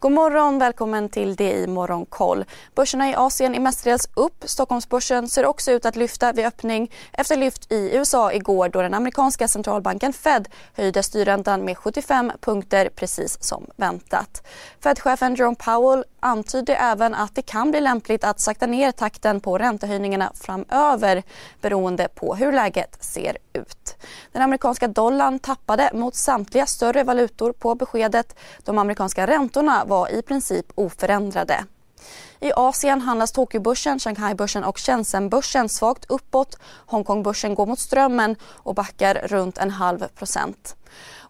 God morgon, välkommen till det i Morgonkoll. Börserna i Asien är mestadels upp. Stockholmsbörsen ser också ut att lyfta vid öppning efter lyft i USA igår då den amerikanska centralbanken Fed höjde styrräntan med 75 punkter precis som väntat. Fed-chefen Jerome Powell antydde även att det kan bli lämpligt att sakta ner takten på räntehöjningarna framöver beroende på hur läget ser ut. Den amerikanska dollarn tappade mot samtliga större valutor på beskedet. De amerikanska räntorna var i princip oförändrade. I Asien handlas Tokyobörsen, Shanghaibörsen och Shenzhenbörsen svagt uppåt. Hongkongbörsen går mot strömmen och backar runt en halv procent.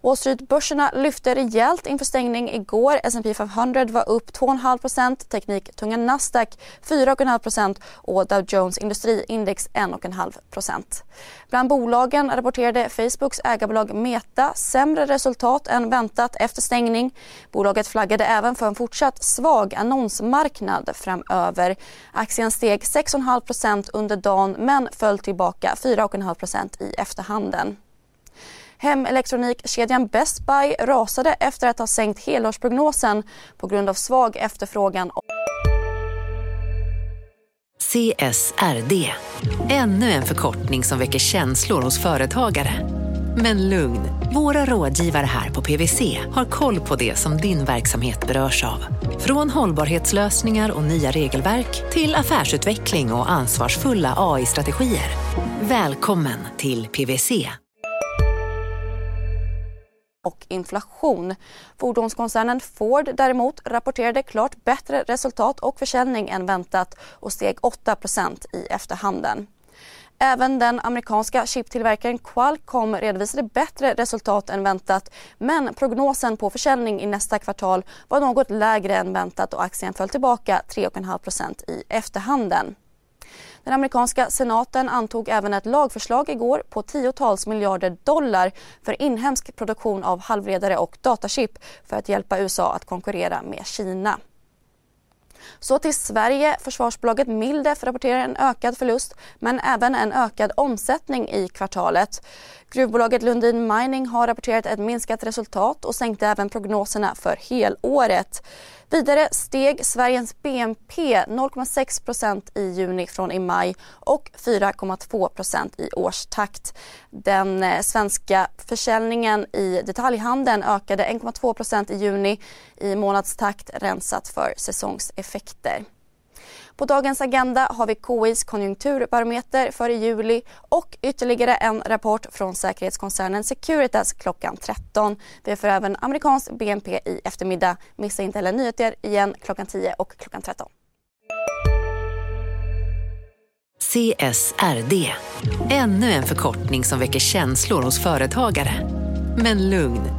Wall Street-börserna lyfte rejält inför stängning igår. S&P 500 var upp 2,5% tekniktunga Nasdaq 4,5% och Dow Jones Industriindex 1,5% Bland bolagen rapporterade Facebooks ägarbolag Meta sämre resultat än väntat efter stängning. Bolaget flaggade även för en fortsatt svag annonsmarknad framöver. Aktien steg 6,5% under dagen men föll tillbaka 4,5% i efterhanden. Hemelektronikkedjan Best Buy rasade efter att ha sänkt helårsprognosen på grund av svag efterfrågan. CSRD, ännu en förkortning som väcker känslor hos företagare. Men lugn, våra rådgivare här på PWC har koll på det som din verksamhet berörs av. Från hållbarhetslösningar och nya regelverk till affärsutveckling och ansvarsfulla AI-strategier. Välkommen till PWC och inflation. Fordonskoncernen Ford däremot rapporterade klart bättre resultat och försäljning än väntat och steg 8% i efterhanden. Även den amerikanska chiptillverkaren Qualcomm redovisade bättre resultat än väntat men prognosen på försäljning i nästa kvartal var något lägre än väntat och aktien föll tillbaka 3,5% i efterhanden. Den amerikanska senaten antog även ett lagförslag igår på tiotals miljarder dollar för inhemsk produktion av halvledare och datachip för att hjälpa USA att konkurrera med Kina. Så till Sverige. Försvarsbolaget Mildef rapporterar en ökad förlust men även en ökad omsättning i kvartalet. Gruvbolaget Lundin Mining har rapporterat ett minskat resultat och sänkte även prognoserna för helåret. Vidare steg Sveriges BNP 0,6% i juni från i maj och 4,2% i årstakt. Den eh, svenska försäljningen i detaljhandeln ökade 1,2% i juni i månadstakt rensat för säsongseffekter. På dagens agenda har vi KIs konjunkturbarometer för juli och ytterligare en rapport från säkerhetskoncernen Securitas klockan 13. Vi får även amerikansk BNP i eftermiddag. Missa inte heller nyheter igen klockan 10 och klockan 13. CSRD, ännu en förkortning som väcker känslor hos företagare. Men lugn,